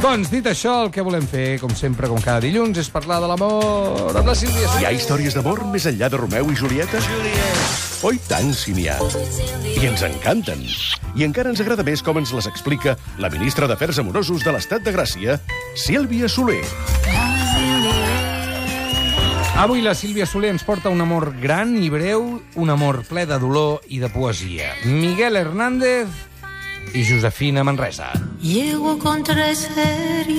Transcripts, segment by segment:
Doncs dit això, el que volem fer, com sempre, com cada dilluns, és parlar de l'amor amb la Sílvia. Hi ha històries d'amor més enllà de Romeu i Julieta? Oi tant, si n'hi ha. I ens encanten. I encara ens agrada més com ens les explica la ministra d'Afers Amorosos de l'Estat de Gràcia, Sílvia Soler. Avui la Sílvia Soler ens porta un amor gran i breu, un amor ple de dolor i de poesia. Miguel Hernández i Josefina Manresa. Llego con tres heridas,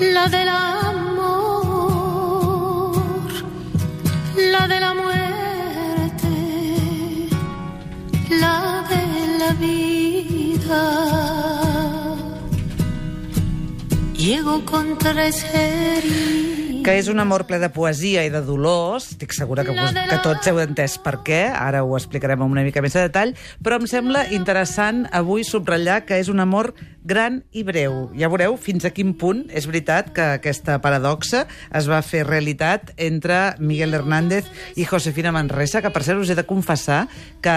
la del amor, la de la muerte, la de la vida. Llego con tres heridas. Que és un amor ple de poesia i de dolors. Estic segura que, vos, que tots heu entès per què, ara ho explicarem amb una mica més de detall, però em sembla interessant avui subratllar que és un amor gran i breu. Ja veureu fins a quin punt és veritat que aquesta paradoxa es va fer realitat entre Miguel Hernández i Josefina Manresa, que per cert us he de confessar que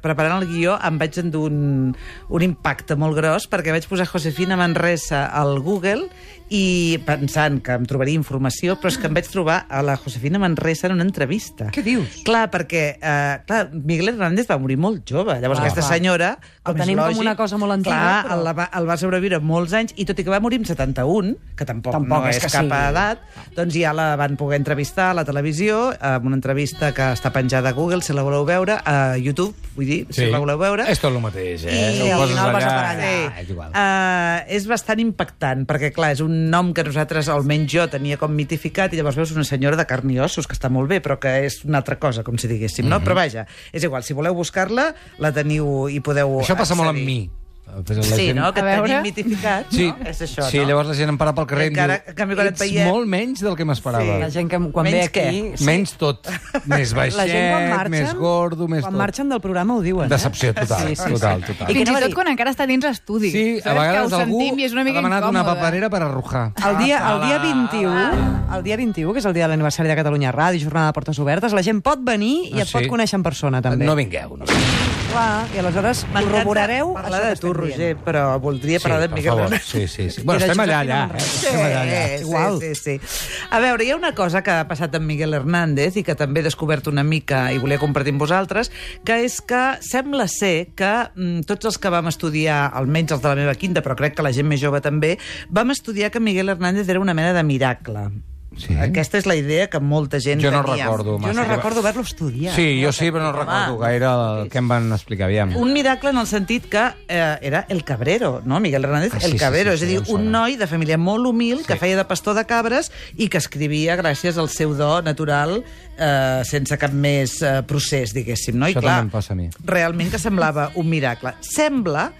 preparant el guió em vaig endur un, un impacte molt gros perquè vaig posar Josefina Manresa al Google i pensant que em trobaria informació, però és que em vaig trobar a la Josefina Manresa en una entrevista. Què dius? Clar, perquè eh, clar, Miguel Hernández va morir molt jove. Llavors Ah, aquesta clar. senyora, El com és tenim com lògic, una cosa molt antiga, Clar, però- el, va, el va sobreviure molts anys, i tot i que va morir amb 71, que tampoc, Tampoc no és és, cap sigui. edat, doncs ja la van poder entrevistar a la televisió, amb una entrevista que està penjada a Google, si la voleu veure, a YouTube, vull dir, si la voleu veure. És tot el mateix, eh? I Ho al poses final vas a allà, allà. és igual. Uh, és bastant impactant, perquè, clar, és un nom que nosaltres, almenys jo, tenia com mitificat, i llavors veus una senyora de carn i ossos, que està molt bé, però que és una altra cosa, com si diguéssim, no? Però vaja, és igual, si voleu buscar-la, la teniu i podeu Això passa molt amb accedir. mi. Sí, gent- no? Que et veure. tenim mitificat, Sí, no? És això, sí no? llavors la gent em para pel carrer i em diu en canvi, quan et ets veiem- molt menys del que m'esperava. Sí. La gent que quan Menys ve aquí... què? Sí. Menys tot. Més baixet, La gent quan marxen, més gordo, més quan tot. marxen del programa ho diuen. Decepció total, Sí, sí, sí. total, total. I Fins i tot quan encara està dins l'estudi. Sí, a vegades algú i és una ha mica demanat una incòmode. paperera per arrojar. El dia, el dia Ala, 21, el dia 21, que és el dia de l'aniversari de Catalunya Ràdio, jornada de portes obertes, la gent pot venir i Ah, et pot conèixer en persona, també. No vingueu. No vingueu. Clar, i aleshores corroborareu parlar això de tu, Roger, però voldria Sí, parlar de Miguel favor. Hernández. Sí, sí, sí. Bueno, estem allà, allà. Eh? Sí, Estem allà, allà. sí, Igual. sí, sí. A veure, hi ha una cosa que ha passat amb Miguel Hernández i que també he descobert una mica i volia compartir amb vosaltres, que és que sembla ser que mm, tots els que vam estudiar, almenys els de la meva quinta, però crec que la gent més jove també, vam estudiar que Miguel Hernández era una mena de miracle. Sí? Aquesta és la idea que molta gent Jo no tenia. recordo Jo massa. no recordo haver-lo estudiat. Sí, jo sí, però no recordo gaire el que em van explicar. Aviam. Un miracle en el sentit que eh, era el cabrero, no? Miguel Hernández, Ah, sí, el sí, cabrero. sí, és a sí, dir, un noi de família molt humil que Sí. feia de pastor de cabres i que escrivia gràcies al seu do natural eh, sense cap més eh, procés, diguéssim. No? I Això clar, també em passa a mi. realment que semblava un miracle. Sembla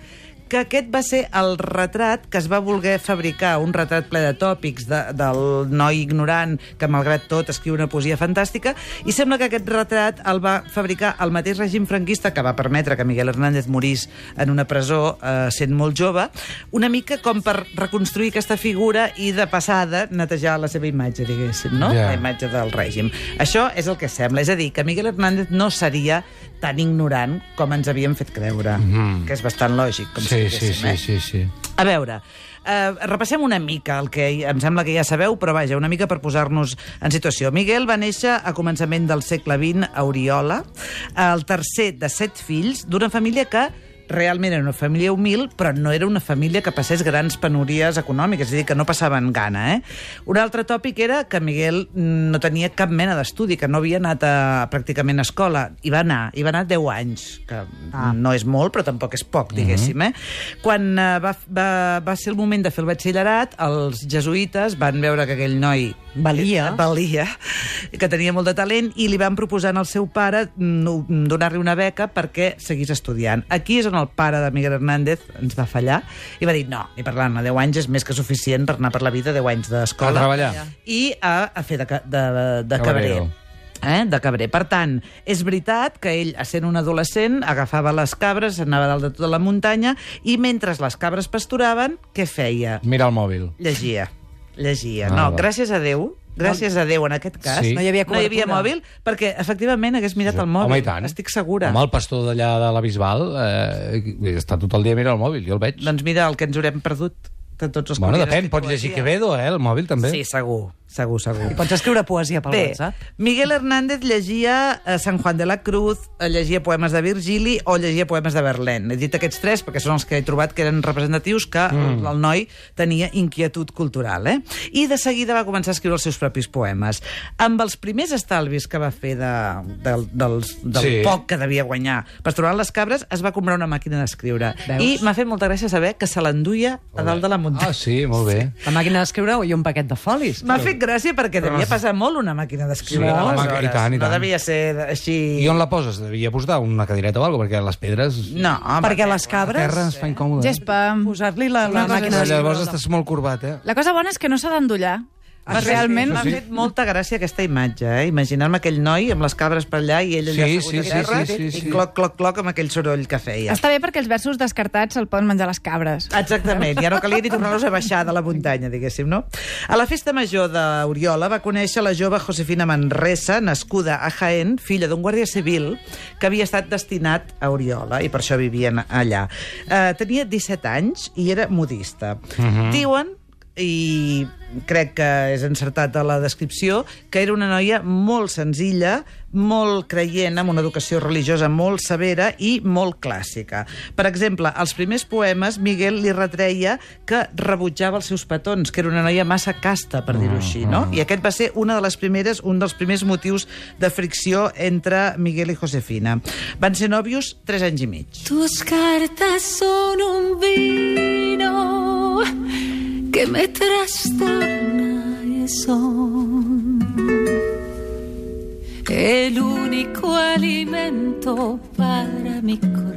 que aquest va ser el retrat que es va voler fabricar, un retrat ple de tòpics de, del noi ignorant que, malgrat tot, escriu una poesia fantàstica, i sembla que aquest retrat el va fabricar el mateix règim franquista que va permetre que Miguel Hernández morís en una presó eh, sent molt jove, una mica com per reconstruir aquesta figura i de passada netejar la seva imatge, diguéssim, no? Ja. La imatge del règim. Això és el que sembla, és a dir, que Miguel Hernández no seria tan ignorant com ens havien fet creure, Mhm. que és bastant lògic, com Sí, si sí, diguéssim, sí, eh? sí, sí. A veure, eh, repassem una mica el que em sembla que ja sabeu, però vaja, una mica per posar-nos en situació. Miguel va néixer a començament del segle XX a Oriola, el tercer de set fills, d'una família que realment era una família humil, però no era una família que passés grans penúries econòmiques, és a dir, que no passaven gana. Eh? Un altre tòpic era que Miguel no tenia cap mena d'estudi, que no havia anat a, pràcticament a escola. Hi va anar, hi va anar 10 anys, que ah. no és molt, però tampoc és poc, diguéssim. Eh? Quan eh, va, va, va ser el moment de fer el batxillerat, els jesuïtes van veure que aquell noi Valia. valia, que tenia molt de talent, i li van proposar al seu pare mm, donar-li una beca perquè seguís estudiant. Aquí és on el pare de Miguel Hernández ens va fallar i va dir, no, ni parlant 10 anys és més que suficient per anar per la vida, 10 anys d'escola. A treballar. I a, a fer de, de, de Cabrero. cabrer. Eh? de cabrer. Per tant, és veritat que ell, sent un adolescent, agafava les cabres, anava dalt de tota la muntanya, i mentre les cabres pasturaven, què feia? Mira el mòbil. Llegia. Llegia. Ah, no, va. gràcies a Déu, gràcies a Déu en aquest cas, Sí. No hi havia no hi havia cobertura. mòbil, perquè efectivament hagués mirat el mòbil. Home, i tant. Estic segura. Home, el pastor d'allà de la Bisbal eh, està tot el dia mirant el mòbil, jo el veig. Doncs mira el que ens haurem perdut de tots els bueno, depèn, pots llegir poesia. Quevedo, eh, el mòbil també. Sí, segur, segur, segur. I pots escriure poesia pel Bé, WhatsApp. Miguel Hernández llegia eh, San Juan de la Cruz, eh, llegia poemes de Virgili o llegia poemes de Verlaine. He dit aquests tres perquè són els que he trobat que eren representatius que mm. el, noi tenia inquietud cultural. Eh? I de seguida va començar a escriure els seus propis poemes. Amb els primers estalvis que va fer de, del, del, del Sí. poc que devia guanyar pastoral les cabres, es va comprar una màquina d'escriure. I m'ha fet molta gràcia saber que se l'enduia a dalt de la muntanya. Ah, sí, molt bé. La màquina d'escriure i un paquet de folis. M'ha fet gràcia perquè devia pesar molt una màquina d'escriure. Sí, la màquina- i tant, i No tant. devia ser així... I on la poses? Devia posar una cadireta o alguna cosa, perquè les pedres... No, home, Perquè les La cabres... terra es fa incòmode. Gespa. Posar-li la, la cosa màquina d'escriure. Llavors estàs molt corbat, eh? La cosa bona és que no s'ha d'endollar. Realment, M'ha fet molta gràcia aquesta imatge, eh? Imaginar-me aquell noi amb les cabres per allà i ell allà Sí, assegut sí, a sí, terra sí, sí, i sí. cloc, cloc, cloc amb aquell soroll que feia. està bé perquè els versos descartats se'l poden menjar les cabres. Exactament, ja no calia ni tornar-los a baixar de la muntanya, diguéssim, no? A la festa major d'Oriola va conèixer la jove Josefina Manresa, nascuda a Jaén, filla d'un guàrdia civil que havia estat destinat a Oriola i per això vivien allà. Uh, tenia 17 anys i era modista. Diuen i crec que és encertat a la descripció, que era una noia molt senzilla, molt creient, amb una educació religiosa molt severa i molt clàssica. Per exemple, als primers poemes, Miguel li retreia que rebutjava els seus petons, que era una noia massa casta, per dir-ho així, no? I aquest va ser una de les primeres, un dels primers motius de fricció entre Miguel i Josefina. Van ser nòvios tres anys i mig. Tus cartas son un vino que me trastorna y son el único alimento para mi corazón.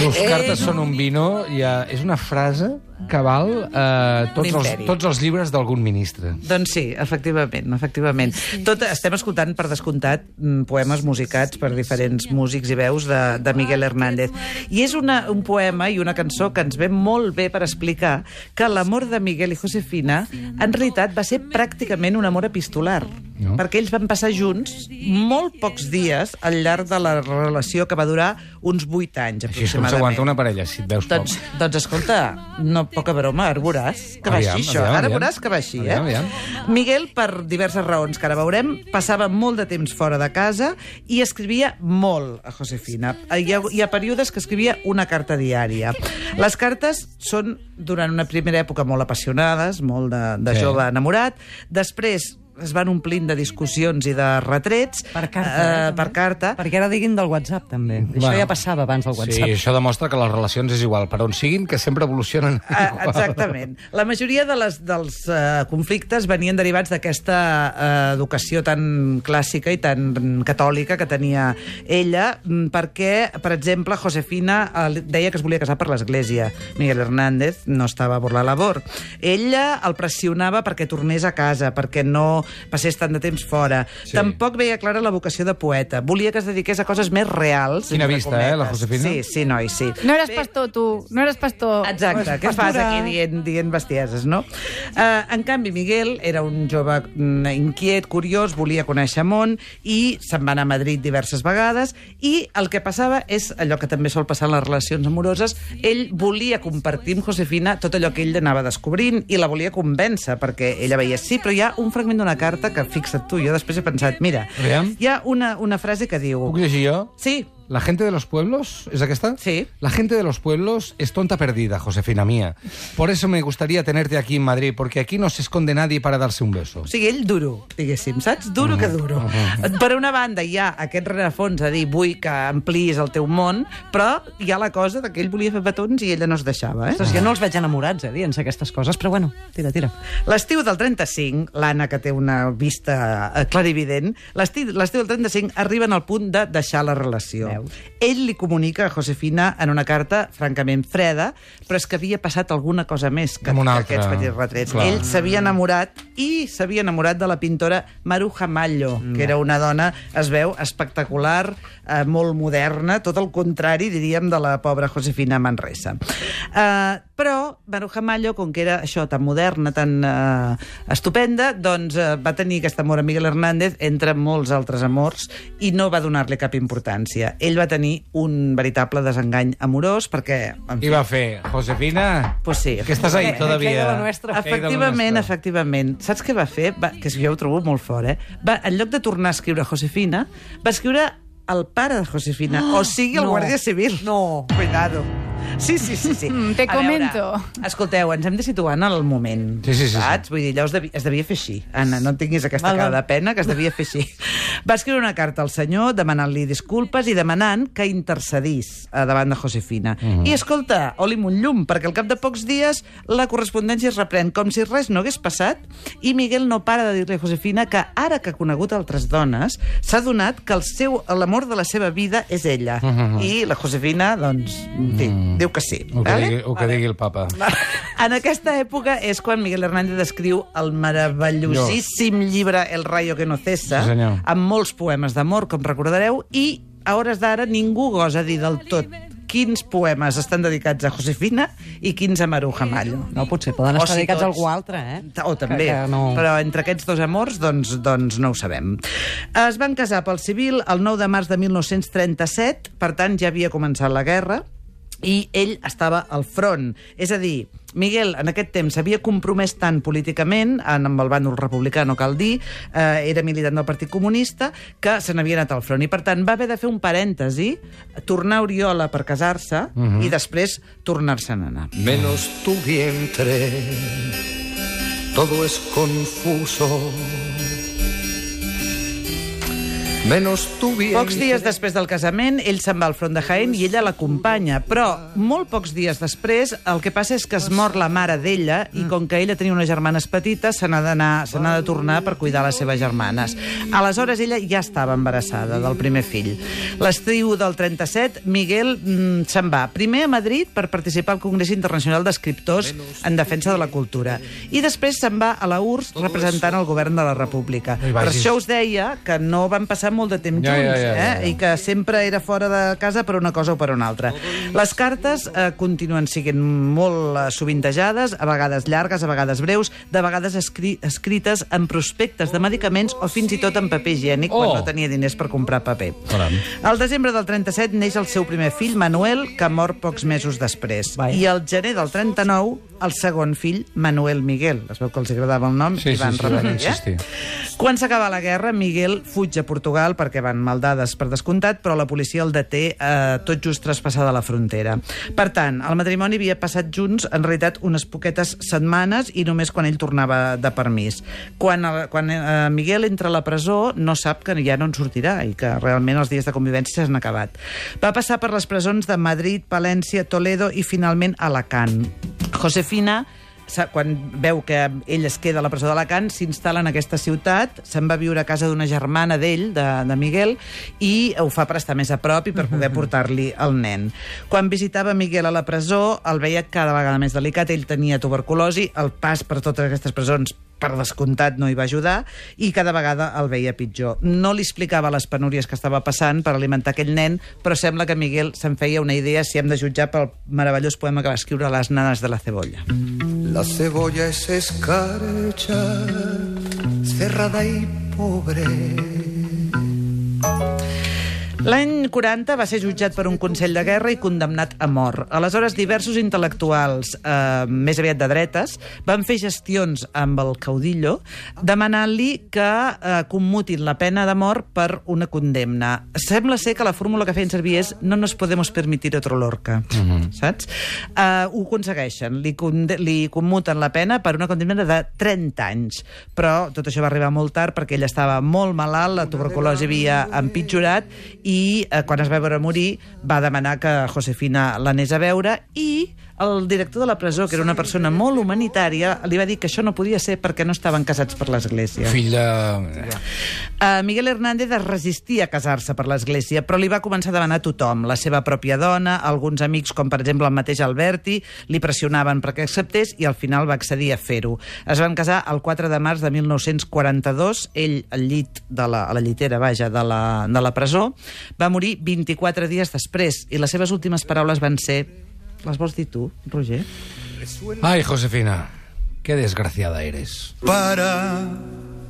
Tus cartes són un vino, ja, és una frase que val eh, tots, els, tots els llibres d'algun ministre. Doncs sí, efectivament, efectivament. Tot, estem escoltant, per descomptat, mm, poemes musicats per diferents músics i veus de, de Miguel Hernández. I és una, un poema i una cançó que ens ve molt bé per explicar que l'amor de Miguel i Josefina en realitat va ser pràcticament un amor epistolar. No. Perquè ells van passar junts molt pocs dies al llarg de la relació que va durar uns 8 anys, Així aproximadament. s'aguanta una parella, si et veus Doncs, poc. doncs escolta, no poca broma, ara veuràs que va així això. aviam, ara veuràs que va així, eh? Aviam, Miguel, per diverses raons que ara veurem, passava molt de temps fora de casa i escrivia molt a Josefina. Hi ha, hi ha períodes que escrivia una carta diària. Les cartes són, durant una primera època, molt apassionades, molt de, de Sí. jove enamorat. Després es van omplint de discussions i de retrets. Per carta, Eh, eh, per carta. Perquè ara diguin del WhatsApp, també. Això Bueno. ja passava abans del Sí, WhatsApp. això demostra que les relacions és igual, per on siguin, que sempre evolucionen. Ah, igual. exactament. La majoria de les, dels uh, conflictes venien derivats d'aquesta uh, educació tan clàssica i tan catòlica que tenia ella, mm, perquè, per exemple, Josefina uh, deia que es volia casar per l'Església. Miguel Hernández no estava por la labor. Ella el pressionava perquè tornés a casa, perquè no passés tant de temps fora. Sí. Tampoc veia clara la vocació de poeta. Volia que es dediqués a coses més reals. Quina vista, eh, la. Josefina? Sí, sí, noi, sí. No eres pastor, tu. No eres pastor. Exacte, què fas aquí dient, dient bestieses, no? Uh, en canvi, Miguel era un jove mm, inquiet, curiós, volia conèixer món i se'n va anar a Madrid diverses vegades i el que passava és allò que també sol passar en les relacions amoroses, ell volia compartir amb Josefina tot allò que ell anava descobrint i la volia convèncer perquè ella veia, sí, però hi ha un fragment d'una carta que, fixa't tu, jo després he pensat, mira, Aviam. hi ha una, una frase que diu... Puc llegir jo? Sí, La gente de los pueblos, ¿es aquesta? Sí. La gente de los pueblos es tonta perdida, Josefina mía. Por eso me gustaría tenerte aquí en Madrid, porque aquí no se esconde nadie para darse un beso. O sigui, ell duro, diguéssim, saps? Duro que duro. Per una banda hi ha aquest rerefons a dir vull que ampliïs el teu món, però hi ha la cosa de que ell volia fer petons i ella no es deixava, eh? Ostres, jo no els veig enamorats, eh, dient aquestes coses, però bueno, tira, tira. L'estiu del 35, l'Anna, que té una vista eh, clarivident, l'estiu l'estiu del 35 arriben al punt de deixar la relació. Veus? Ell li comunica a Josefina en una carta francament freda, però és que havia passat alguna cosa més que, que aquests petits retrets. Clar. Ell s'havia enamorat i s'havia enamorat de la pintora Maruja Mallo, que era una dona, es veu, espectacular, eh, molt moderna, tot el contrari, diríem, de la pobra Josefina Manresa. Eh, però Maruja Mallo, com que era això, tan moderna, tan eh, estupenda, doncs eh, va tenir aquest amor a Miguel Hernández entre molts altres amors i no va donar-li cap importància. Ell va tenir un veritable desengany amorós perquè... En I va fer, Josefina, Pues sí. que estàs ahí todavía. Efectivament, efectivament. Saps què va fer? Va, que jo ho trobo molt fort, eh? Va, en lloc de tornar a escriure Josefina, va escriure el pare de Josefina, o sigui, el no. guàrdia civil. No. Cuidado. Sí, sí, sí. sí. Mm, te A veure, comento. escolteu, ens hem de situar en el moment. Sí, sí, sí, sí. Saps? Vull dir, allò es devia, es devia fer així. Anna, no tinguis aquesta Val, cara de pena, que es devia fer així. Va escriure una carta al senyor demanant-li disculpes i demanant que intercedís eh, davant de Josefina. Mhm. I escolta, oli'm un llum, perquè al cap de pocs dies la correspondència es reprèn com si res no hagués passat i Miguel no para de dir-li a Josefina que ara que ha conegut altres dones s'ha adonat que el seu l'amor de la seva vida és ella. Mhm. I la Josefina, doncs, en fi, diu que sí. El que, vale? digui, el que digui el papa. En aquesta època és quan Miguel Hernández escriu el meravellosíssim llibre El rayo que no cessa, Sí, senyor. amb molts poemes d'amor, com recordareu, i a hores d'ara ningú gosa dir del tot quins poemes estan dedicats a Josefina i quins a Maruja Mallo. No, potser poden O estar si dedicats a tots- algú altre, eh? O també, Que, que no... però entre aquests dos amors, doncs, doncs no ho sabem. Es van casar pel civil el 9 de març de 1937, per tant ja havia començat la guerra, i ell estava al front. És a dir, Miguel en aquest temps s'havia compromès tant políticament en, amb el bàndol republicà, no cal dir, eh, era militant del Partit Comunista, que se n'havia anat al front. I, per tant, va haver de fer un parèntesi, tornar a Oriola per casar-se i després tornar-se'n a anar. menos tu vientre, todo es confuso. Menos tu vientre. Pocs dies després del casament, ell se'n va al front de Jaén i ella l'acompanya, però molt pocs dies després el que passa és que es mor la mare d'ella i com que ella tenia unes germanes petites se n'ha d'anar, se n'ha de tornar per cuidar les seves germanes. Aleshores ella ja estava embarassada del primer fill. L'estiu del 37, Miguel mm, se'n va primer a Madrid per participar al Congrés Internacional d'Escriptors en defensa de la cultura i després se'n va a la URSS representant el govern de la República. Per això us deia que no van passar molt de temps Ja, junts, ja, ja, ja, ja. eh? i que sempre era fora de casa per una cosa o per una altra. Les cartes eh, continuen sent molt eh, sovintejades, a vegades llargues, a vegades breus, de vegades escri escrites en prospectes de medicaments o fins i tot en paper higiènic, Oh. quan no tenia diners per comprar paper. Caram. Al desembre del 37 neix el seu primer fill, Manuel, que mor pocs mesos després. Vai. I al gener del 39, el segon fill, Manuel Miguel. Es veu que els agradava el nom Sí, i sí, van sí, repetir. insistir. Eh? Quan s'acaba la guerra, Miguel fuig a Portugal perquè van maldades per descomptat, però la policia el deté eh, tot just traspassada la frontera. Per tant, el matrimoni havia passat junts, en realitat, unes poquetes setmanes i només quan ell tornava de permís. Quan, el, quan eh, Miguel entra a la presó, no sap que ja no en sortirà i que realment els dies de convivència s'han acabat. Va passar per les presons de Madrid, Palència, Toledo i finalment Alacant. Josefina quan veu que ell es queda a la presó d'Alacant, s'instal·la en aquesta ciutat, se'n va viure a casa d'una germana d'ell, de, de Miguel, i ho fa per estar més a prop i per poder portar-li el nen. Quan visitava Miguel a la presó, el veia cada vegada més delicat, ell tenia tuberculosi, el pas per totes aquestes presons per descomptat no hi va ajudar i cada vegada el veia pitjor. No li explicava les penúries que estava passant per alimentar aquell nen, però sembla que Miguel se'n feia una idea si hem de jutjar pel meravellós poema que va escriure Les nanes de la cebolla. La cebolla es escarcha, cerrada y pobre. L'any 40 va ser jutjat per un Consell de Guerra i condemnat a mort. Aleshores, diversos intel·lectuals, eh, més aviat de dretes, van fer gestions amb el caudillo demanant-li que eh, commutin la pena de mort per una condemna. Sembla ser que la fórmula que feien servir és no nos podemos permitir otro Lorca, saps? Eh, ho aconsegueixen, li, li commuten la pena per una condemna de 30 anys, però tot això va arribar molt tard perquè ell estava molt malalt, la tuberculosi havia empitjorat i eh, quan es va veure morir va demanar que Josefina l'anés a veure i el director de la presó, que era una persona molt humanitària, li va dir que això no podia ser perquè no estaven casats per l'Església. Fill de... Uh, Miguel Hernández es resistia a casar-se per l'Església, però li va començar a demanar a tothom, la seva pròpia dona, alguns amics, com per exemple el mateix Alberti, li pressionaven perquè acceptés i al final va accedir a fer-ho. Es van casar el 4 de març de 1942, ell al llit de la, a la llitera, vaja, de la, de la presó, va morir 24 dies després i les seves últimes paraules van ser... Les vols dir tu, Roger? Ay, Josefina, qué desgraciada eres. Para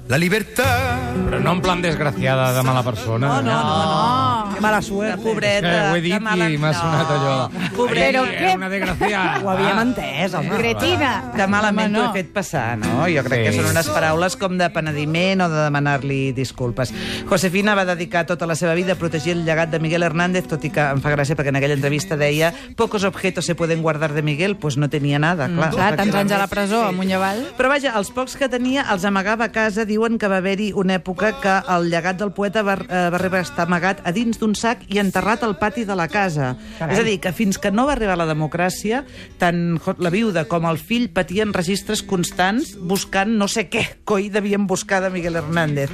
la libertad. Però no en plan desgraciada de mala persona. No, no, no. Que mala Que suerte. pobreta. Que ho he que dit mala- i m'ha sonat allò. Pobreta. Però Ai, què? Una desgraciada. Ho havíem entès, home. Cretina. Que malament no. he fet passar, no? Jo crec Sí. que són unes paraules com de penediment o de demanar-li disculpes. Josefina va dedicar tota la seva vida a protegir el llegat de Miguel Hernández, tot i que em fa gràcia perquè en aquella entrevista deia pocos objetos se pueden guardar de Miguel, pues no tenia nada, clar. Mm, Clar, tants anys a la presó, amunt i avall. Però vaja, els pocs que tenia els amagava a casa. Diuen que va haver-hi una època que el llegat del poeta va, eh, va arribar a estar amagat a dins d'un sac i enterrat al pati de la casa. Carai. És a dir, que fins que no va arribar la democràcia, tant la viuda com el fill patien registres constants buscant no sé què coi devien buscar de Miguel Hernández.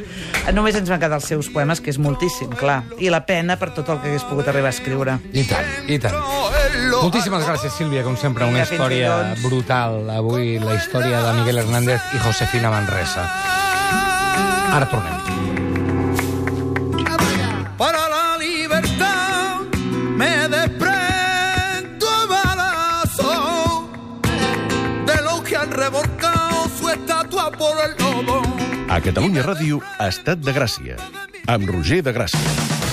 Només ens van quedar els seus poemes, que és moltíssim, clar. I la pena per tot el que hagués pogut arribar a escriure. I tant, i tant. Moltíssimes gràcies, Sílvia, com sempre, una Vinga, història brutal. Avui la història de Miguel Hernández i Josefina Manresa. Ara tornem. Por el lobo. A Catalunya Ràdio, Estat de Gràcia, amb Roger de Gràcia.